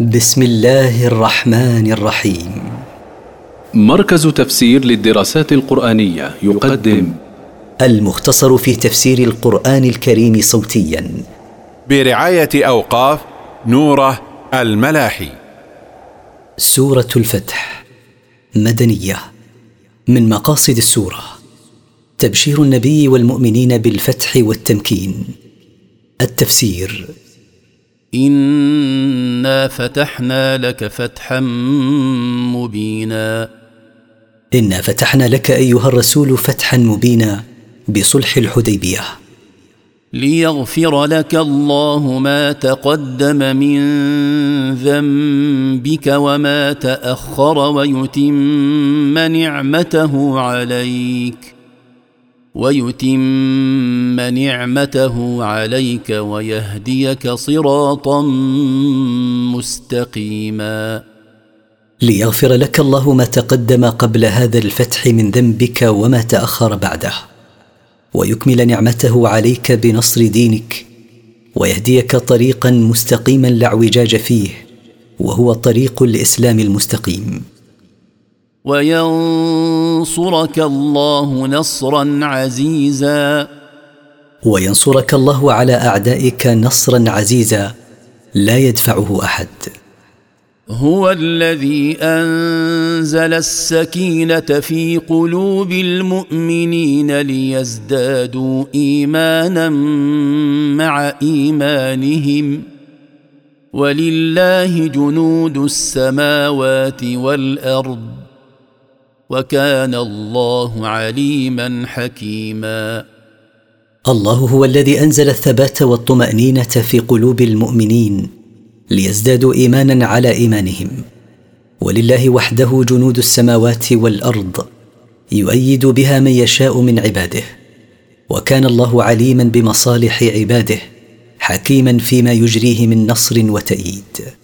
بسم الله الرحمن الرحيم. مركز تفسير للدراسات القرآنية يقدم. المختصر في تفسير القرآن الكريم صوتيا. برعاية أوقاف نوره الملاحي. سورة الفتح. مدنية. من مقاصد السورة. تبشير النبي والمؤمنين بالفتح والتمكين. التفسير انا فتحنا لك فتحا مبينا. انا فتحنا لك ايها الرسول فتحا مبينا بصلح الحديبيه. ليغفر لك الله ما تقدم من ذنبك وما تاخر ويتم نعمته عليك. ويتم نعمته عليك ويهديك صراطا مستقيما. ليغفر لك الله ما تقدم قبل هذا الفتح من ذنبك وما تأخر بعده. ويكمل نعمته عليك بنصر دينك. ويهديك طريقا مستقيما لا اعوجاج فيه. وهو طريق الإسلام المستقيم. وينصرك الله نصرا عزيزا. وينصرك الله على أعدائك نصرا عزيزا. لا يدفعه أحد. هو الذي أنزل السكينة في قلوب المؤمنين ليزدادوا ايمانا مع إيمانهم. ولله جنود السماوات والأرض. وكان الله عليما حكيما. الله هو الذي أنزل الثبات والطمأنينة في قلوب المؤمنين ليزدادوا إيمانا على إيمانهم. ولله وحده جنود السماوات والأرض يؤيد بها من يشاء من عباده. وكان الله عليما بمصالح عباده حكيما فيما يجريه من نصر وتأييد.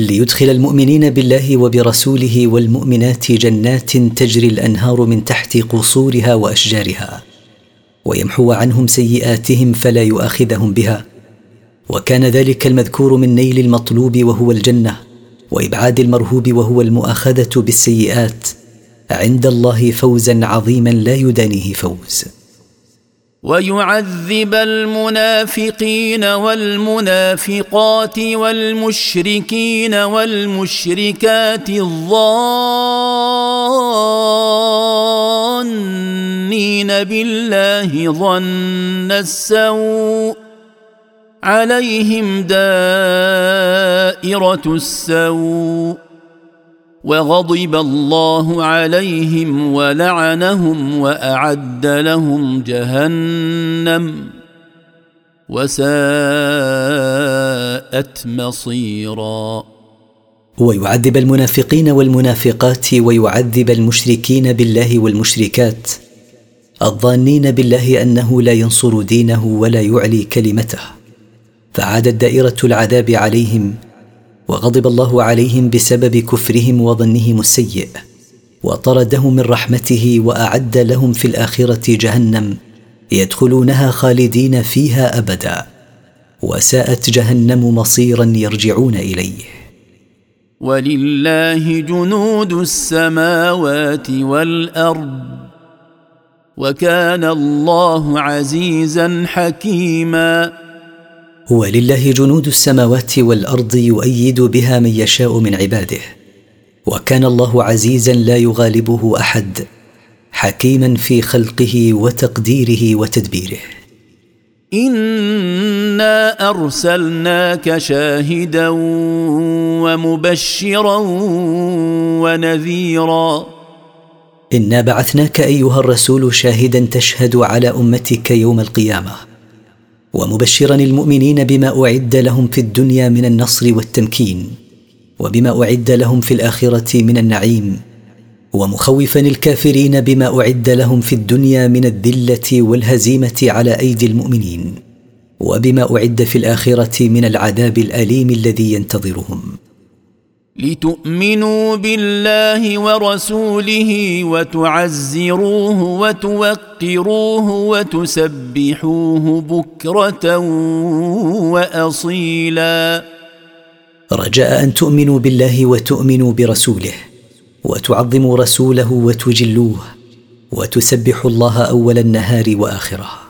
ليدخل المؤمنين بالله وبرسوله والمؤمنات جنات تجري الأنهار من تحت قصورها وأشجارها ويمحو عنهم سيئاتهم فلا يؤاخذهم بها. وكان ذلك المذكور من نيل المطلوب وهو الجنة وإبعاد المرهوب وهو المؤاخذة بالسيئات. عند الله فوزا عظيما لا يدانيه فوز. ويعذب المنافقين والمنافقات والمشركين والمشركات الظانين بالله ظن السوء عليهم دائرة السوء وغضب الله عليهم ولعنهم وأعد لهم جهنم وساءت مصيرا. ويعذب المنافقين والمنافقات ويعذب المشركين بالله والمشركات الظانين بالله أنه لا ينصر دينه ولا يعلي كلمته. فعادت دائره العذاب عليهم وغضب الله عليهم بسبب كفرهم وظنهم السيء وطردهم من رحمته وأعد لهم في الآخرة جهنم يدخلونها خالدين فيها أبدا وساءت جهنم مصيرا يرجعون إليه. ولله جنود السماوات والأرض وكان الله عزيزا حكيما. ولله جنود السماوات والأرض يؤيد بها من يشاء من عباده. وكان الله عزيزا لا يغالبه أحد حكيما في خلقه وتقديره وتدبيره. إنا أرسلناك شاهدا ومبشرا ونذيرا. إنا بعثناك أيها الرسول شاهدا تشهد على أمتك يوم القيامة. ومبشرا المؤمنين بما أعد لهم في الدنيا من النصر والتمكين وبما أعد لهم في الآخرة من النعيم ومخوفا الكافرين بما أعد لهم في الدنيا من الذلة والهزيمة على أيدي المؤمنين وبما أعد في الآخرة من العذاب الأليم الذي ينتظرهم. لتؤمنوا بالله ورسوله وتعزروه وتوقروه وتسبحوه بكرة وأصيلا. رجاء أن تؤمنوا بالله وتؤمنوا برسوله وتعظموا رسوله وتجلوه وتسبحوا الله أول النهار وآخره.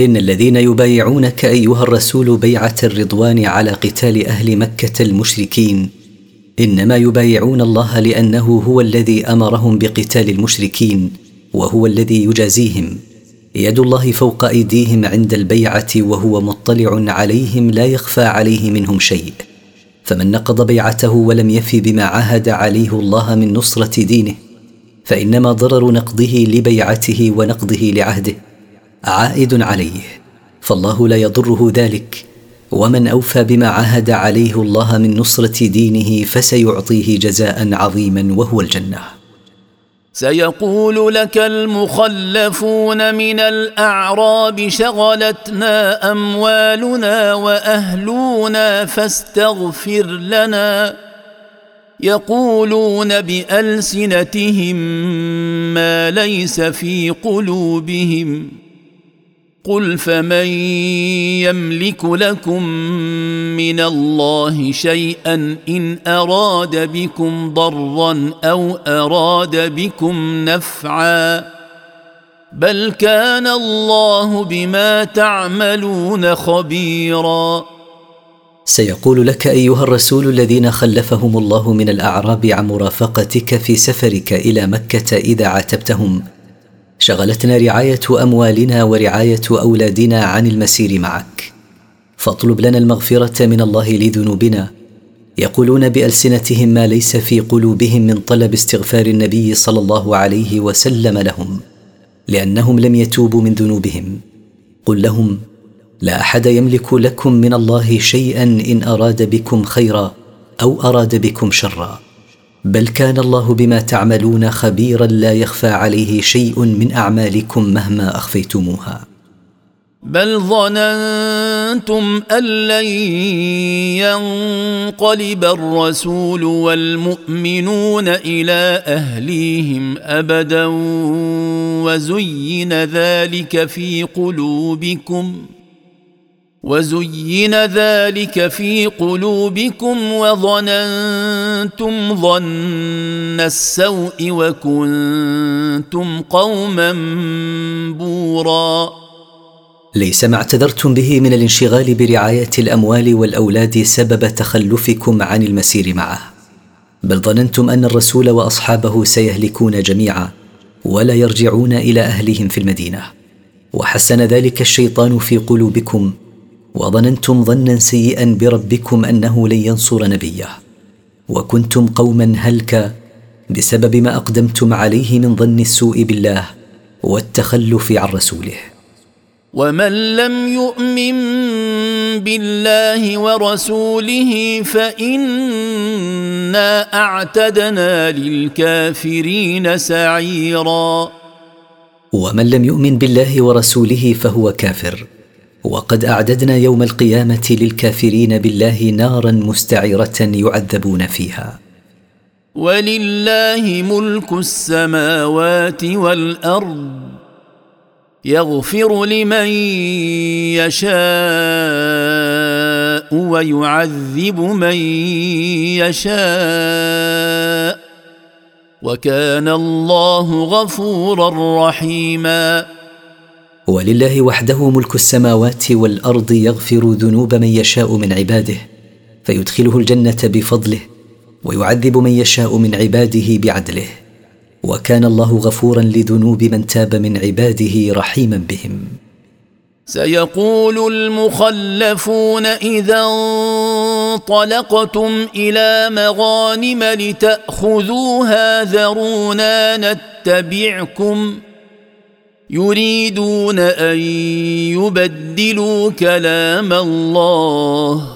إن الذين يبايعونك أيها الرسول بيعة الرضوان على قتال أهل مكة المشركين. إنما يبايعون الله لأنه هو الذي أمرهم بقتال المشركين وهو الذي يجازيهم. يد الله فوق أيديهم عند البيعة وهو مطلع عليهم لا يخفى عليه منهم شيء. فمن نقض بيعته ولم يفي بما عاهد عليه الله من نصرة دينه فإنما ضرر نقضه لبيعته ونقضه لعهده. عائد عليه فالله لا يضره ذلك. ومن أوفى بما عاهد عليه الله من نصرة دينه فسيعطيه جزاء عظيما وهو الجنة. سيقول لك المخلفون من الأعراب شغلتنا أموالنا وأهلنا فاستغفر لنا. يقولون بألسنتهم ما ليس في قلوبهم. قل فمن يملك لكم من الله شيئا ان اراد بكم ضرا أو اراد بكم نفعا بل كان الله بما تعملون خبيرا سيقول لك أيها الرسول الذين خلفهم الله من الأعراب عن مرافقتك في سفرك إلى مكة إذا عاتبتهم شغلتنا رعاية أموالنا ورعاية أولادنا عن المسير معك. فاطلب لنا المغفرة من الله لذنوبنا. يقولون بألسنتهم ما ليس في قلوبهم من طلب استغفار النبي صلى الله عليه وسلم لهم لأنهم لم يتوبوا من ذنوبهم. قل لهم لا أحد يملك لكم من الله شيئا إن أراد بكم خيرا أو أراد بكم شرا. بل كان الله بما تعملون خبيرا لا يخفى عليه شيء من أعمالكم مهما أخفيتموها. بل ظننتم أن لن ينقلب الرسول والمؤمنون إلى أهليهم أبدا وزين ذلك في قلوبكم. وزين ذلك في قلوبكم وظننتم ظن السوء وكنتم قوما بورا. ليس ما اعتذرتم به من الانشغال برعاية الأموال والأولاد سبب تخلفكم عن المسير معه. بل ظننتم أن الرسول وأصحابه سيهلكون جميعا ولا يرجعون إلى أهلهم في المدينة. وحسن ذلك الشيطان في قلوبكم وظننتم ظنا سيئا بربكم أنه لن ينصر نبيه. وكنتم قوما هلكا بسبب ما أقدمتم عليه من ظن السوء بالله والتخلف عن رسوله. ومن لم يؤمن بالله ورسوله فإنا أعتدنا للكافرين سعيرا. ومن لم يؤمن بالله ورسوله فهو كافر. وقد أعددنا يوم القيامة للكافرين بالله نارا مستعرة يعذبون فيها. ولله ملك السماوات والأرض يغفر لمن يشاء ويعذب من يشاء وكان الله غفورا رحيما. ولله وحده ملك السماوات والأرض يغفر ذنوب من يشاء من عباده فيدخله الجنة بفضله ويعذب من يشاء من عباده بعدله وكان الله غفورا لذنوب من تاب من عباده رحيما بهم. سيقول المخلفون إذا انطلقتم إلى مغانم لتأخذوها ذرونا نتبعكم يريدون أن يبدلوا كلام الله.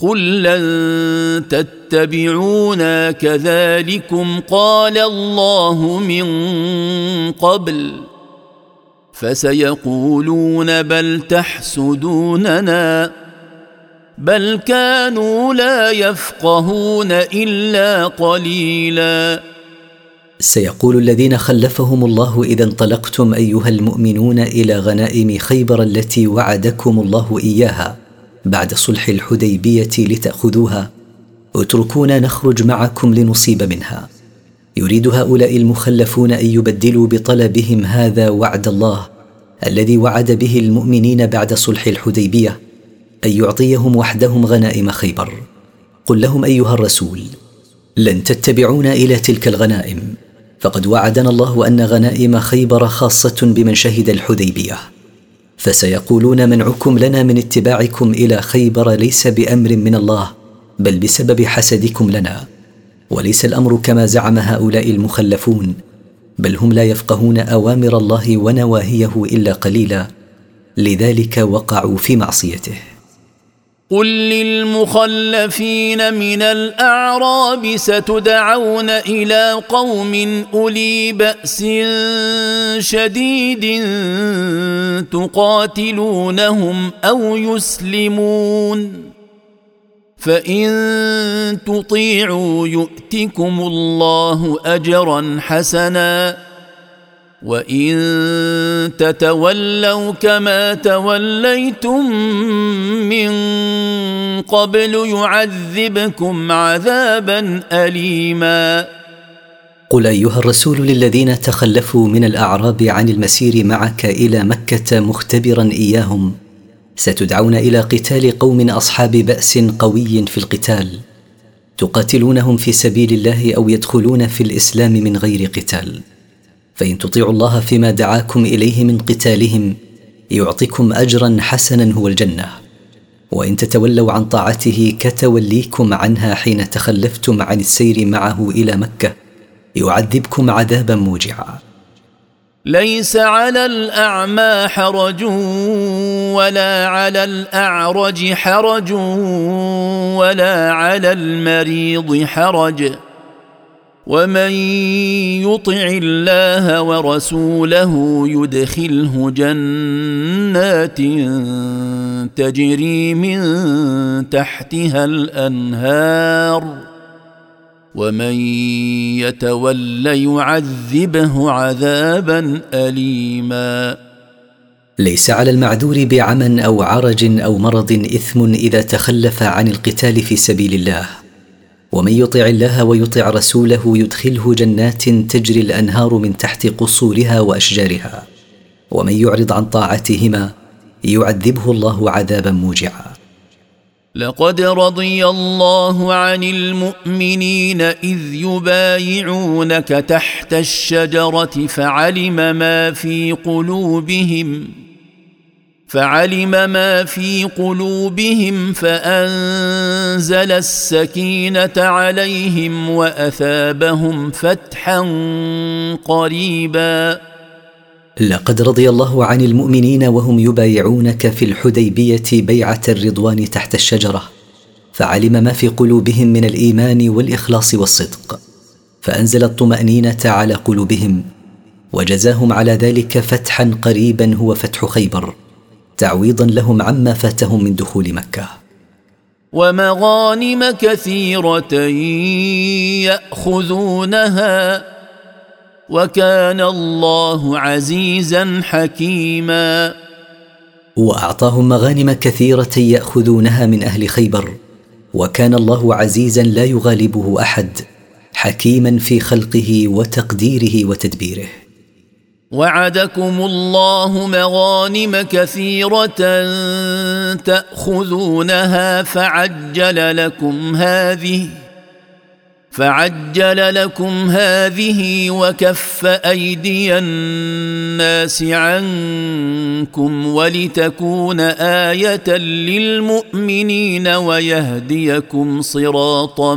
قل لن تتبعونا كذلكم قال الله من قبل. فسيقولون بل تحسدوننا. بل كانوا لا يفقهون إلا قليلا. سيقول الذين خلفهم الله إذا انطلقتم أيها المؤمنون إلى غنائم خيبر التي وعدكم الله إياها بعد صلح الحديبية لتأخذوها. اتركونا نخرج معكم لنصيب منها. يريد هؤلاء المخلفون أن يبدلوا بطلبهم هذا وعد الله الذي وعد به المؤمنين بعد صلح الحديبية أن يعطيهم وحدهم غنائم خيبر. قل لهم أيها الرسول لن تتبعونا إلى تلك الغنائم. فقد وعدنا الله أن غنائم خيبر خاصة بمن شهد الحديبية. فسيقولون منعكم لنا من اتباعكم إلى خيبر ليس بأمر من الله بل بسبب حسدكم لنا. وليس الأمر كما زعم هؤلاء المخلفون بل هم لا يفقهون أوامر الله ونواهيه إلا قليلا. لذلك وقعوا في معصيته. قل للمخلفين من الاعراب ستدعون إلى قوم اولي باس شديد تقاتلونهم أو يسلمون فان تطيعوا يؤتكم الله اجرا حسنا وان تتولوا كما توليتم من قبل يعذبكم عذابا اليما قل ايها الرسول للذين تخلفوا من الاعراب عن المسير معك إلى مكه مختبرا اياهم. ستدعون إلى قتال قوم اصحاب باس قوي في القتال. تقاتلونهم في سبيل الله أو يدخلون في الاسلام من غير قتال. فإن تطيعوا الله فيما دعاكم إليه من قتالهم يعطيكم أجرا حسنا هو الجنة. وإن تتولوا عن طاعته كتوليكم عنها حين تخلفتم عن السير معه إلى مكة يعذبكم عذابا موجعا. ليس على الأعمى حرج ولا على الأعرج حرج ولا على المريض حرج. ومن يطع الله ورسوله يدخله جنات تجري من تحتها الانهار ومن يتول يعذبه عذابا اليما ليس على المعذور بعمى أو عرج أو مرض إثم إذا تخلف عن القتال في سبيل الله. ومن يطع الله ويطع رسوله يدخله جنات تجري الأنهار من تحت قصورها وأشجارها. ومن يعرض عن طاعتهما يعذبه الله عذابا موجعا. لقد رضي الله عن المؤمنين إذ يبايعونك تحت الشجرة فعلم ما في قلوبهم. فعلم ما في قلوبهم فأنزل السكينة عليهم وأثابهم فتحا قريبا. لقد رضي الله عن المؤمنين وهم يبايعونك في الحديبية بيعة الرضوان تحت الشجرة. فعلم ما في قلوبهم من الإيمان والإخلاص والصدق. فأنزل الطمأنينة على قلوبهم. وجزاهم على ذلك فتحا قريبا هو فتح خيبر. تعويضا لهم عما فاتهم من دخول مكة. ومغانم كثيرة يأخذونها وكان الله عزيزا حكيما. وأعطاهم مغانم كثيرة يأخذونها من أهل خيبر وكان الله عزيزا لا يغالبه أحد حكيما في خلقه وتقديره وتدبيره. وعدكم الله مغانم كثيرة تأخذونها فعجل لكم هذه فعجل لكم هذه وكف أيدي الناس عنكم ولتكون آية للمؤمنين ويهديكم صراطا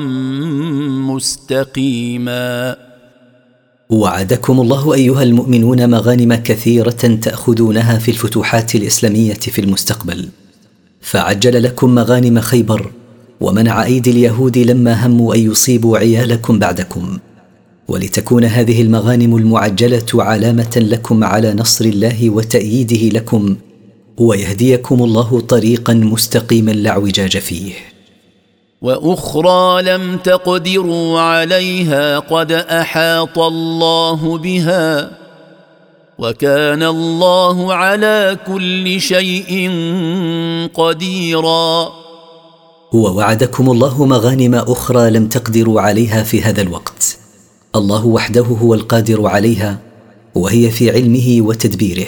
مستقيما. وعدكم الله أيها المؤمنون مغانم كثيرة تأخذونها في الفتوحات الإسلامية في المستقبل. فعجل لكم مغانم خيبر ومنع أيدي اليهود لما هموا أن يصيبوا عيالكم بعدكم. ولتكون هذه المغانم المعجلة علامة لكم على نصر الله وتأييده لكم ويهديكم الله طريقا مستقيما لا اعوجاج فيه. وأخرى لم تقدروا عليها قد أحاط الله بها وكان الله على كل شيء قديرا. ووعدكم الله مغانم أخرى لم تقدروا عليها في هذا الوقت. الله وحده هو القادر عليها وهي في علمه وتدبيره.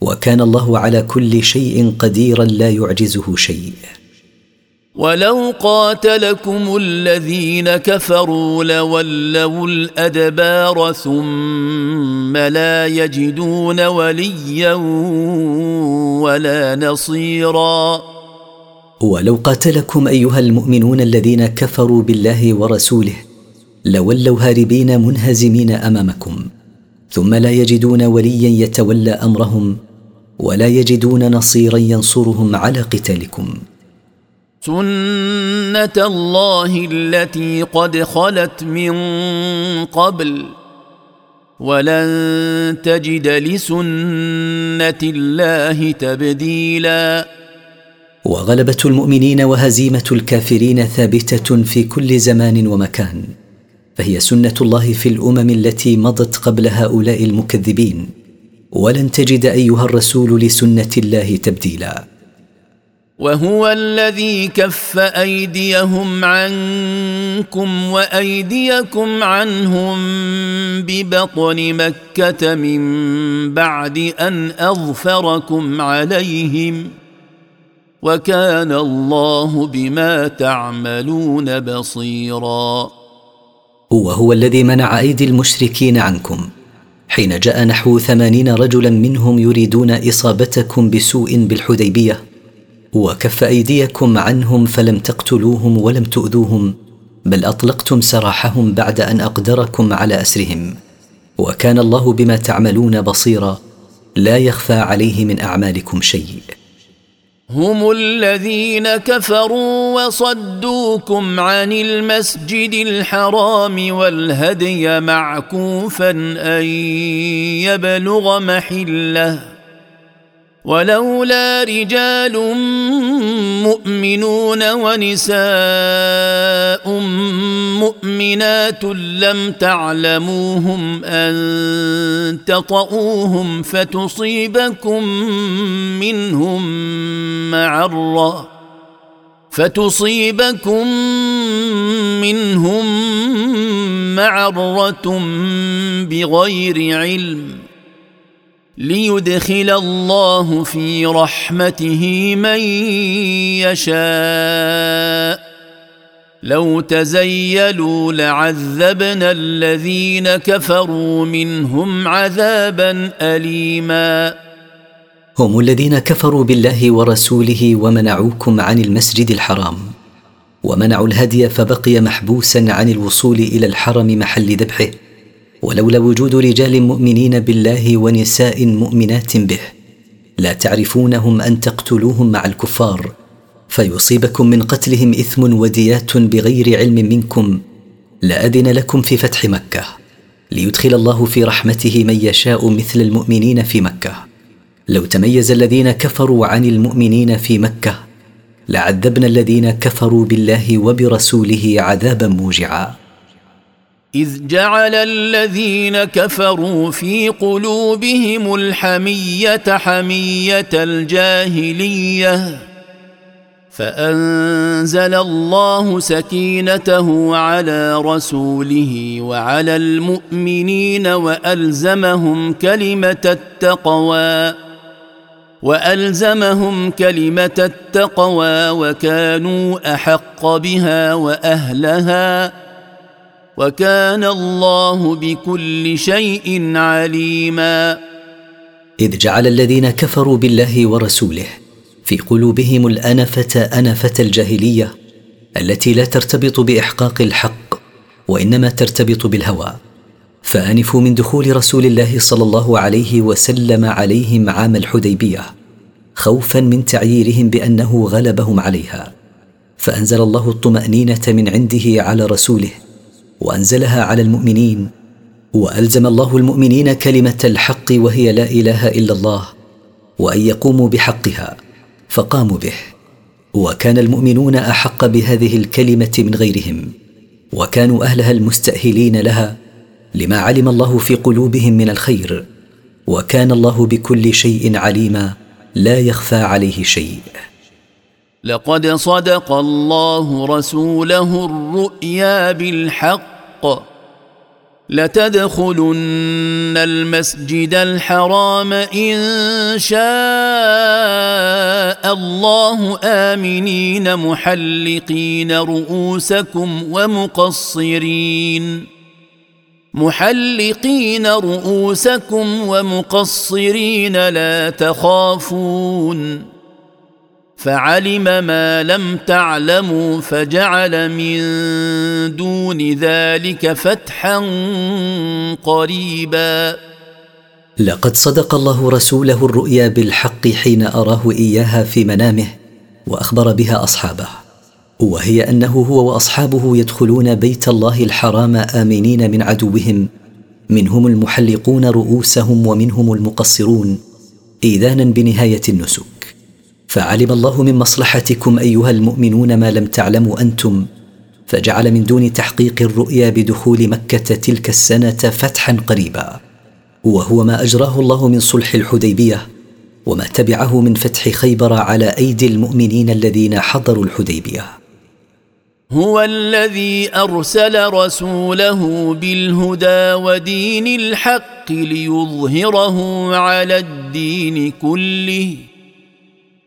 وكان الله على كل شيء قديرا لا يعجزه شيء. ولو قاتلكم الذين كفروا لولوا الأدبار ثم لا يجدون وليا ولا نصيرا. ولو قاتلكم أيها المؤمنون الذين كفروا بالله ورسوله لولوا هاربين منهزمين أمامكم ثم لا يجدون وليا يتولى أمرهم ولا يجدون نصيرا ينصرهم على قتالكم. سنه الله التي قد خلت من قبل ولن تجد لسنه الله تبديلا وغلبة المؤمنين وهزيمة الكافرين ثابتة في كل زمان ومكان فهي سنة الله في الأمم التي مضت قبل هؤلاء المكذبين ولن تجد أيها الرسول لسنة الله تبديلا. وهو الذي كف أيديهم عنكم وأيديكم عنهم ببطن مكة من بعد أن أظفركم عليهم وكان الله بما تعملون بصيرا. وهو الذي منع أيدي المشركين عنكم. حين جاء نحو ثمانين رجلا منهم يريدون إصابتكم بسوء بالحديبية. وكف أيديكم عنهم فلم تقتلوهم ولم تؤذوهم بل أطلقتم سراحهم بعد أن أقدركم على أسرهم. وكان الله بما تعملون بصيرا لا يخفى عليه من أعمالكم شيء. هم الذين كفروا وصدوكم عن المسجد الحرام والهدي معكوفا أن يبلغ محلة. ولولا رجال مؤمنون ونساء مؤمنات لم تعلموهم أن تطئوهم فتصيبكم منهم معرة فتصيبكم منهم معرة بغير علم. ليدخل الله في رحمته من يشاء. لو تزيلوا لعذبنا الذين كفروا منهم عذابا اليما. هم الذين كفروا بالله ورسوله ومنعوكم عن المسجد الحرام ومنعوا الهدي فبقي محبوسا عن الوصول إلى الحرم محل ذبحه. ولولا وجود رجال مؤمنين بالله ونساء مؤمنات به لا تعرفونهم أن تقتلوهم مع الكفار فيصيبكم من قتلهم إثم وديات بغير علم منكم لاذن لكم في فتح مكة ليدخل الله في رحمته من يشاء مثل المؤمنين في مكة. لو تميز الذين كفروا عن المؤمنين في مكة لعذبنا الذين كفروا بالله وبرسوله عذابا موجعا. إذ جعل الذين كفروا في قلوبهم الحمية حمية الجاهلية فأنزل الله سكينته على رسوله وعلى المؤمنين وألزمهم كلمة التقوى وألزمهم كلمة التقوى وكانوا أحق بها وأهلها. وكان الله بكل شيء عليما. إذ جعل الذين كفروا بالله ورسوله في قلوبهم الأنفة أنفة الجاهلية التي لا ترتبط بإحقاق الحق وإنما ترتبط بالهوى. فأنفوا من دخول رسول الله صلى الله عليه وسلم عليهم عام الحديبية خوفا من تعييرهم بأنه غلبهم عليها. فأنزل الله الطمأنينة من عنده على رسوله وأنزلها على المؤمنين. وألزم الله المؤمنين كلمة الحق وهي لا إله إلا الله وأن يقوموا بحقها فقاموا به. وكان المؤمنون أحق بهذه الكلمة من غيرهم وكانوا أهلها المستأهلين لها لما علم الله في قلوبهم من الخير. وكان الله بكل شيء عليما لا يخفى عليه شيء. لقد صدق الله رسوله الرؤيا بالحق. لتدخلن المسجد الحرام إن شاء الله آمنين محلقين رؤوسكم ومقصرين. محلقين رؤوسكم ومقصرين لا تخافون. فعلم ما لم تعلموا فجعل من دون ذلك فتحا قريبا. لقد صدق الله رسوله الرؤيا بالحق حين أراه إياها في منامه وأخبر بها أصحابه وهي أنه هو وأصحابه يدخلون بيت الله الحرام آمنين من عدوهم منهم المحلقون رؤوسهم ومنهم المقصرون إيذانا بنهاية النسك فعلم الله من مصلحتكم أيها المؤمنون ما لم تعلموا أنتم فجعل من دون تحقيق الرؤيا بدخول مكة تلك السنة فتحا قريبا. وهو ما أجراه الله من صلح الحديبية وما تبعه من فتح خيبر على أيدي المؤمنين الذين حضروا الحديبية. هو الذي أرسل رسوله بالهدى ودين الحق ليظهره على الدين كله.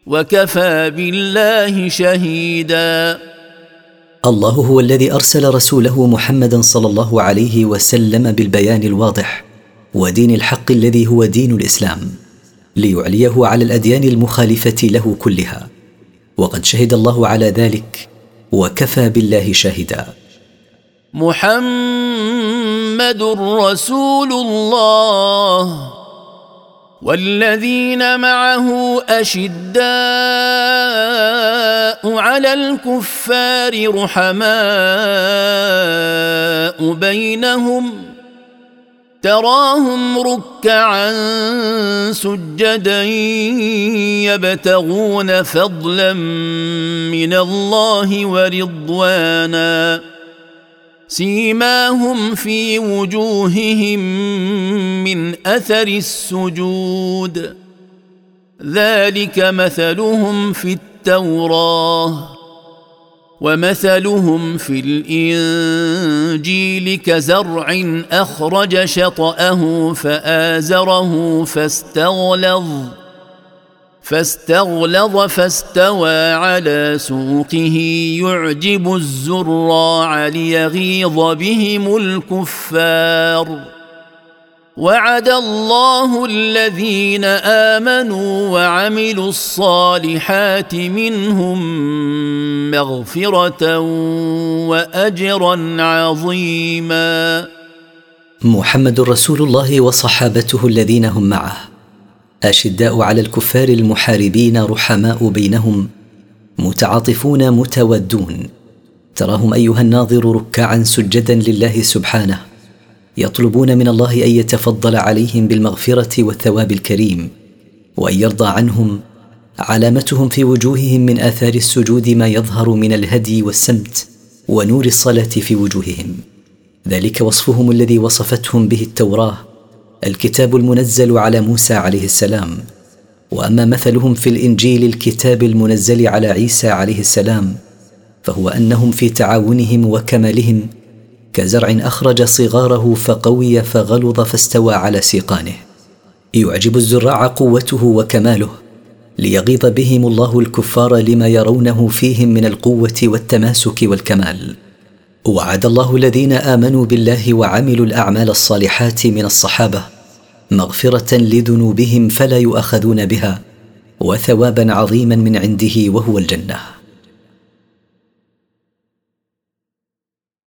وكفى بالله شهيدا. الله هو الذي أرسل رسوله محمدا صلى الله عليه وسلم بالبيان الواضح ودين الحق الذي هو دين الإسلام ليعليه على الأديان المخالفة له كلها. وقد شهد الله على ذلك وكفى بالله شاهدا محمد رسول الله. والذين معه أشداء على الكفار رحماء بينهم تراهم ركعا سجدا يبتغون فضلا من الله ورضوانا. سيماهم في وجوههم من أثر السجود. ذلك مثلهم في التوراه ومثلهم في الإنجيل كزرع أخرج شطأه فآزره فاستغلظ. فاستغلظ فاستوى على سوقه يعجب الزراع ليغيظ بهم الكفار. وعد الله الذين آمنوا وعملوا الصالحات منهم مغفرة وأجرا عظيما. محمد رسول الله وصحابته الذين هم معه. أشداء على الكفار المحاربين رحماء بينهم متعاطفون متودون. تراهم أيها الناظر ركعا سجدا لله سبحانه يطلبون من الله أن يتفضل عليهم بالمغفرة والثواب الكريم وأن يرضى عنهم علامتهم في وجوههم من آثار السجود ما يظهر من الهدي والسمت ونور الصلاة في وجوههم. ذلك وصفهم الذي وصفتهم به التوراة. الكتاب المنزل على موسى عليه السلام. وأما مثلهم في الإنجيل الكتاب المنزل على عيسى عليه السلام فهو أنهم في تعاونهم وكمالهم كزرع أخرج صغاره فقوي فغلظ فاستوى على سيقانه. يعجب الزراع قوته وكماله ليغيظ بهم الله الكفار لما يرونه فيهم من القوة والتماسك والكمال. وعد الله الذين آمنوا بالله وعملوا الأعمال الصالحات من الصحابة مغفرة لذنوبهم فلا يؤاخذون بها وثوابا عظيما من عنده وهو الجنة.